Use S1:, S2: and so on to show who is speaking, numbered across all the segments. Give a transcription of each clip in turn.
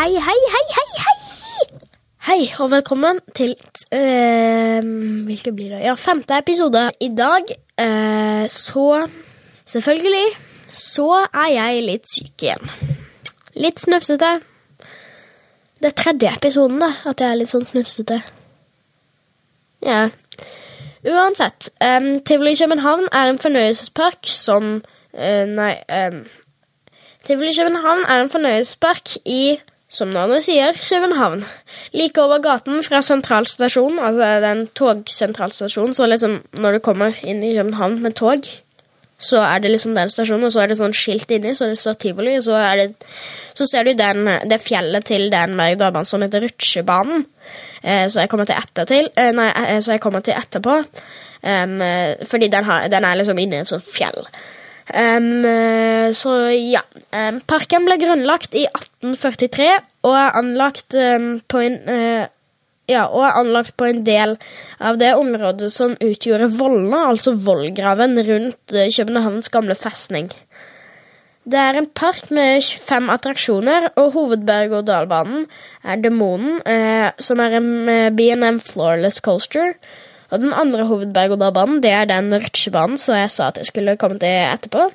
S1: hei, hei, hei, hei, hei! Hei, og velkommen til øh, Hvilke blir det? Ja, femte episode. I dag øh, så Selvfølgelig så er jeg litt syk igjen. Litt snufsete. Det er tredje episoden, da, at jeg er litt sånn snufsete. Ja. Uansett. Um, Tivoli København er en fornøyelsespark som uh, Nei. Um, Tivoli København er en fornøyelsespark i, som navnet sier, København. Like over gaten fra sentralstasjonen, altså den togsentralstasjonen, så liksom når du kommer inn i København med tog, så er det liksom den stasjonen, og så er det sånn skilt inni, så det står tivoli, og så, det, så ser du den, det fjellet til den berg-og-dal-banen som heter Rutsjebanen, eh, så jeg kommer til etter til, eh, nei, eh, så jeg kommer til etterpå, um, fordi den, har, den, er liksom inni et sånt fjell. Um, så ja. Um, parken ble grunnlagt i 1843 og er anlagt um, på en uh, ja, og er anlagt på en del av det området som utgjorde Vollene, altså vollgraven rundt uh, Københavns gamle festning. Det er en park med fem attraksjoner, og hovedberg-og-dal-banen er Demonen, uh, som er en B&M Floorless Coaster. Og den andre hovedberg-og-dal-banen det er den rutsjebanen som jeg sa at jeg skulle komme til etterpå.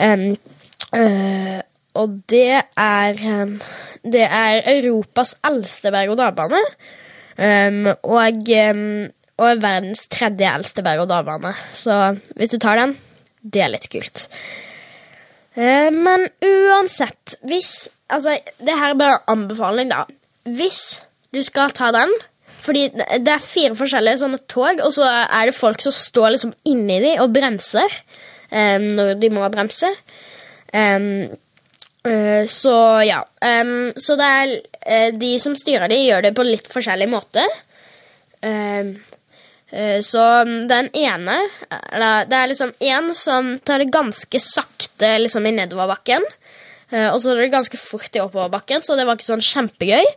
S1: Um, uh, og det er um, Det er Europas eldste berg-og-dal-bane. Um, og, og verdens tredje eldste berg-og-dal-bane. Så hvis du tar den, det er litt kult. Uh, men uansett, hvis Altså, det her er bare anbefaling, da. Hvis du skal ta den fordi det er fire forskjellige sånne tog, og så er det folk som står liksom inni de og bremser um, når de må bremse. Um, uh, så ja. Um, så det er uh, De som styrer de, gjør det på litt forskjellig måte. Uh, så den ene eller, Det er liksom én som tar det ganske sakte liksom i nedoverbakken. og så er det ganske fort i oppoverbakken, så det var ikke sånn kjempegøy.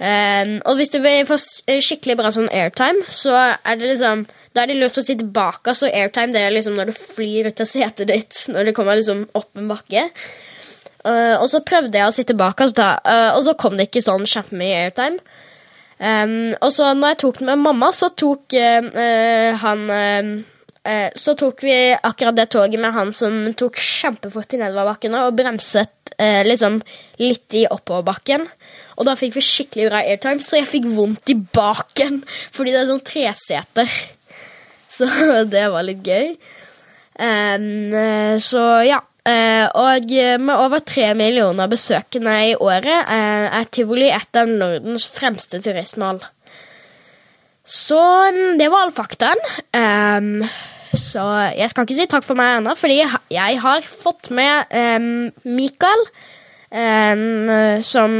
S1: Um, og hvis du vil få skikkelig bra sånn airtime, så er det liksom da er det lurt å sitte bak oss, og airtime det er liksom når du flyr ut av setet ditt når du kommer liksom opp en bakke. Uh, og så prøvde jeg å sitte bak oss, da, uh, og så kom det ikke sånn kjempemye airtime. Um, og så når jeg tok den med mamma, så tok uh, han Så tok vi akkurat det toget med han som tok kjempefort i nedoverbakken og bremset liksom litt i oppoverbakken. Og da fikk vi skikkelig bra airtime, så jeg fikk vondt i baken fordi det er sånn treseter. Så det var litt gøy. Um, så ja. Og med over tre millioner besøkende i året er tivoli et av Nordens fremste turistmål. Så det var all faktaen. Um, så jeg skal ikke si takk for meg ennå, fordi jeg har fått med um, Mikael, som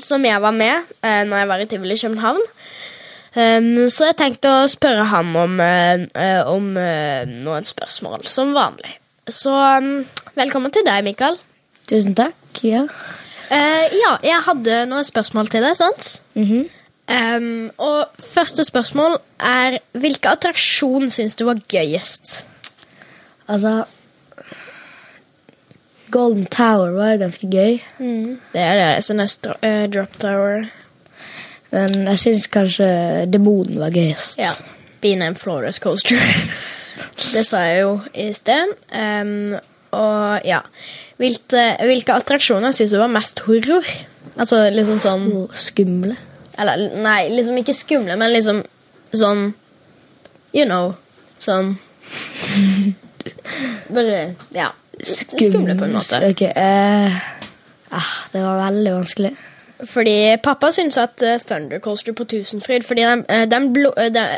S1: som jeg var med uh, når jeg var i Tivoli København. Um, så jeg tenkte å spørre ham om, uh, om uh, noen spørsmål, som vanlig. Så um, velkommen til deg, Mikael.
S2: Tusen takk. Ja.
S1: Ja, jeg hadde noen spørsmål til deg, sant?
S2: Mm -hmm.
S1: Um, og første spørsmål er hvilken attraksjon syns du var gøyest?
S2: Altså Golden Tower var ganske gøy.
S1: Mm. Det er det. SNS uh, Drop Tower.
S2: Men jeg syns kanskje Demonen var gøyest.
S1: Ja. B&M Flores Coaster. det sa jeg jo i sted. Um, og ja hvilke, hvilke attraksjoner syns du var mest horror? Altså liksom sånn
S2: Skumle?
S1: Eller nei, liksom ikke skumle, men liksom sånn You know. Sånn Bare Ja. Skumle, på en måte.
S2: Ok, uh, ah, Det var veldig vanskelig.
S1: Fordi pappa syns at uh, Thunder Coaster på Tusenfryd Fordi den, uh, den blå... Uh, den,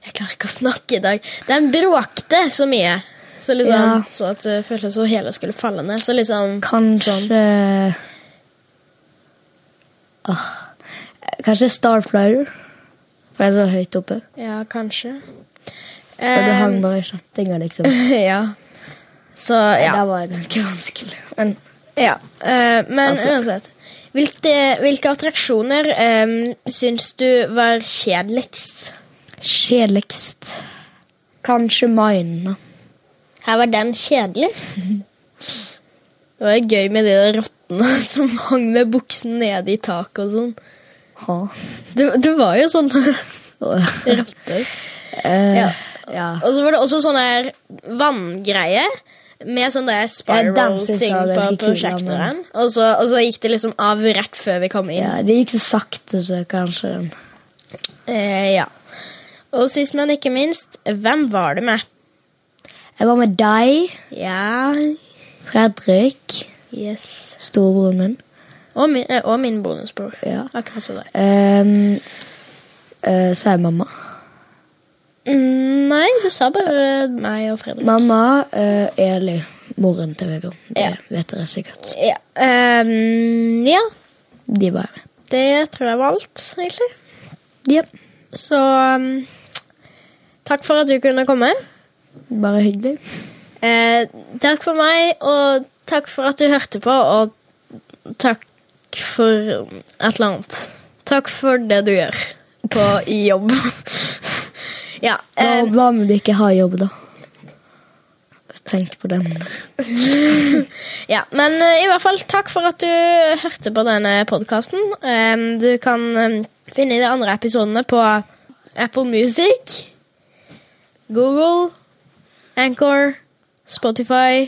S1: jeg klarer ikke å snakke i dag. Den bråkte så mye. Så liksom, ja. så at det føltes som hele skulle falle ned. Så liksom
S2: Kanskje sånn. oh. Kanskje Starflyer. For jeg var høyt oppe.
S1: Ja, kanskje.
S2: Og du hang bare i kjettinga, liksom.
S1: ja. Så ja.
S2: Det var ganske vanskelig.
S1: Men, ja. Uh, men uansett. Hvilke, hvilke attraksjoner um, syns du var kjedeligst?
S2: Kjedeligst Kanskje Mine.
S1: Her var den kjedelig. Det var gøy med de rottene som hang med buksen nede i taket og sånn.
S2: Ha.
S1: Det, det var jo sånn rotter.
S2: eh,
S1: Ja.
S2: ja.
S1: Og så var det også sånn der vanngreie med sånn der spiral-ting på prosjektoren. Og, så- og så gikk det liksom av rett før vi kom inn.
S2: ja. Det gikk så sakte, så kanskje
S1: Eh, ja. Og sist, men ikke minst, hvem var det med?
S2: Jeg var med deg,
S1: Ja
S2: Fredrik,
S1: Yes.
S2: storebroren min.
S1: Og min, eh, og min bonusbror.
S2: Ja.
S1: Akkurat som deg.
S2: Um, uh, så er mamma.
S1: Mm, nei, du sa bare meg og Fredrik.
S2: Mamma, uh, Eli, moren til Vebjørn. Det
S1: Ja.
S2: vet dere sikkert.
S1: Ja. Um, ja,
S2: De var med.
S1: det tror jeg var alt, egentlig.
S2: Ja.
S1: Så um, takk for at du kunne komme.
S2: Bare hyggelig.
S1: Uh, takk for meg, og takk for at du hørte på, og takk for et eller annet. Takk for det du gjør på i jobb. ja. Eh,
S2: hva om du ikke har jobb, da? Tenk på den.
S1: ja. Men eh, i hvert fall takk for at du hørte på denne podkasten. du kan finne de andre episodene på Apple Music, Google, Anchor, Spotify,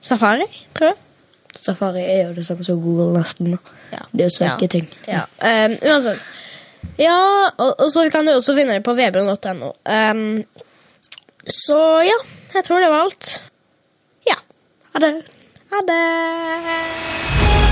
S1: Safari, jeg.
S2: Safari er jo det samme som Google, nesten.
S1: Ja.
S2: Det er søke ting.
S1: Ja, um, uansett. Ja, og, og så kan du også finne det på vebjørn.no. Um, så ja, jeg tror det var alt. Ja.
S2: Ha det.
S1: Ha det.